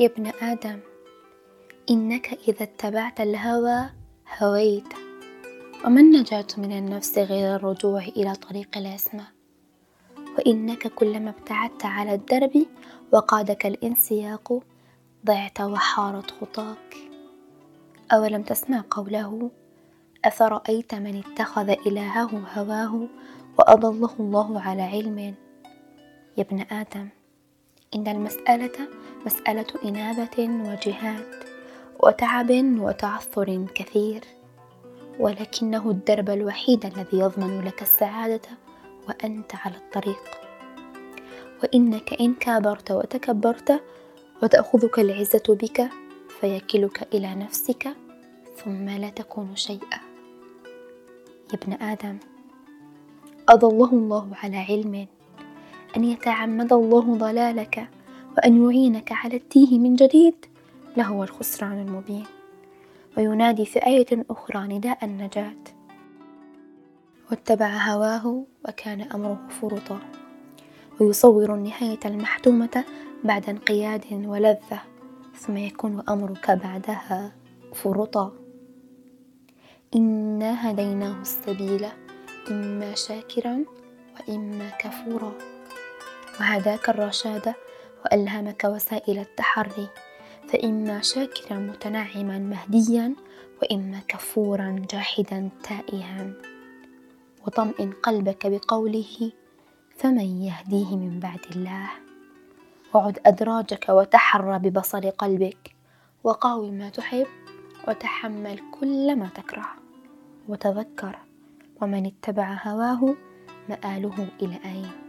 يا ابن آدم إنك إذا اتبعت الهوى هويت. وما النجاة من النفس غير الرجوع إلى طريق العصمة؟ وإنك كلما ابتعدت على الدرب وقادك الانسياق ضعت وحارت خطاك. أولم تسمع قوله أفرأيت من اتخذ إلهه هواه وأضله الله على علم. يا ابن آدم إن المسألة مسألة إنابة وجهاد وتعب وتعثر كثير ولكنه الدرب الوحيد الذي يضمن لك السعادة وأنت على الطريق. وإنك إن كابرت وتكبرت وتأخذك العزة بك فيكلك إلى نفسك ثم لا تكون شيئا. يا ابن آدم أضله الله على علم. أن يتعمد الله ضلالك وأن يعينك على التيه من جديد لهو الخسران المبين. وينادي في آية أخرى نداء النجاة. واتبع هواه وكان أمره فرطا. ويصور النهاية المحتومة بعد انقياد ولذة ثم يكون أمرك بعدها فرطا. إنا هديناه السبيل. إما شاكرا وإما كفورا. وهداك الرشاد وألهمك وسائل التحري. فإما شاكرا متنعما مهديا وإما كفورا جاحدا تائها. وطمئن قلبك بقوله فمن يهديه من بعد الله؟ وعد أدراجك وتحرى ببصر قلبك. وقاوم ما تحب وتحمل كل ما تكره. وتذكر ومن اتبع هواه مآله إلى أين؟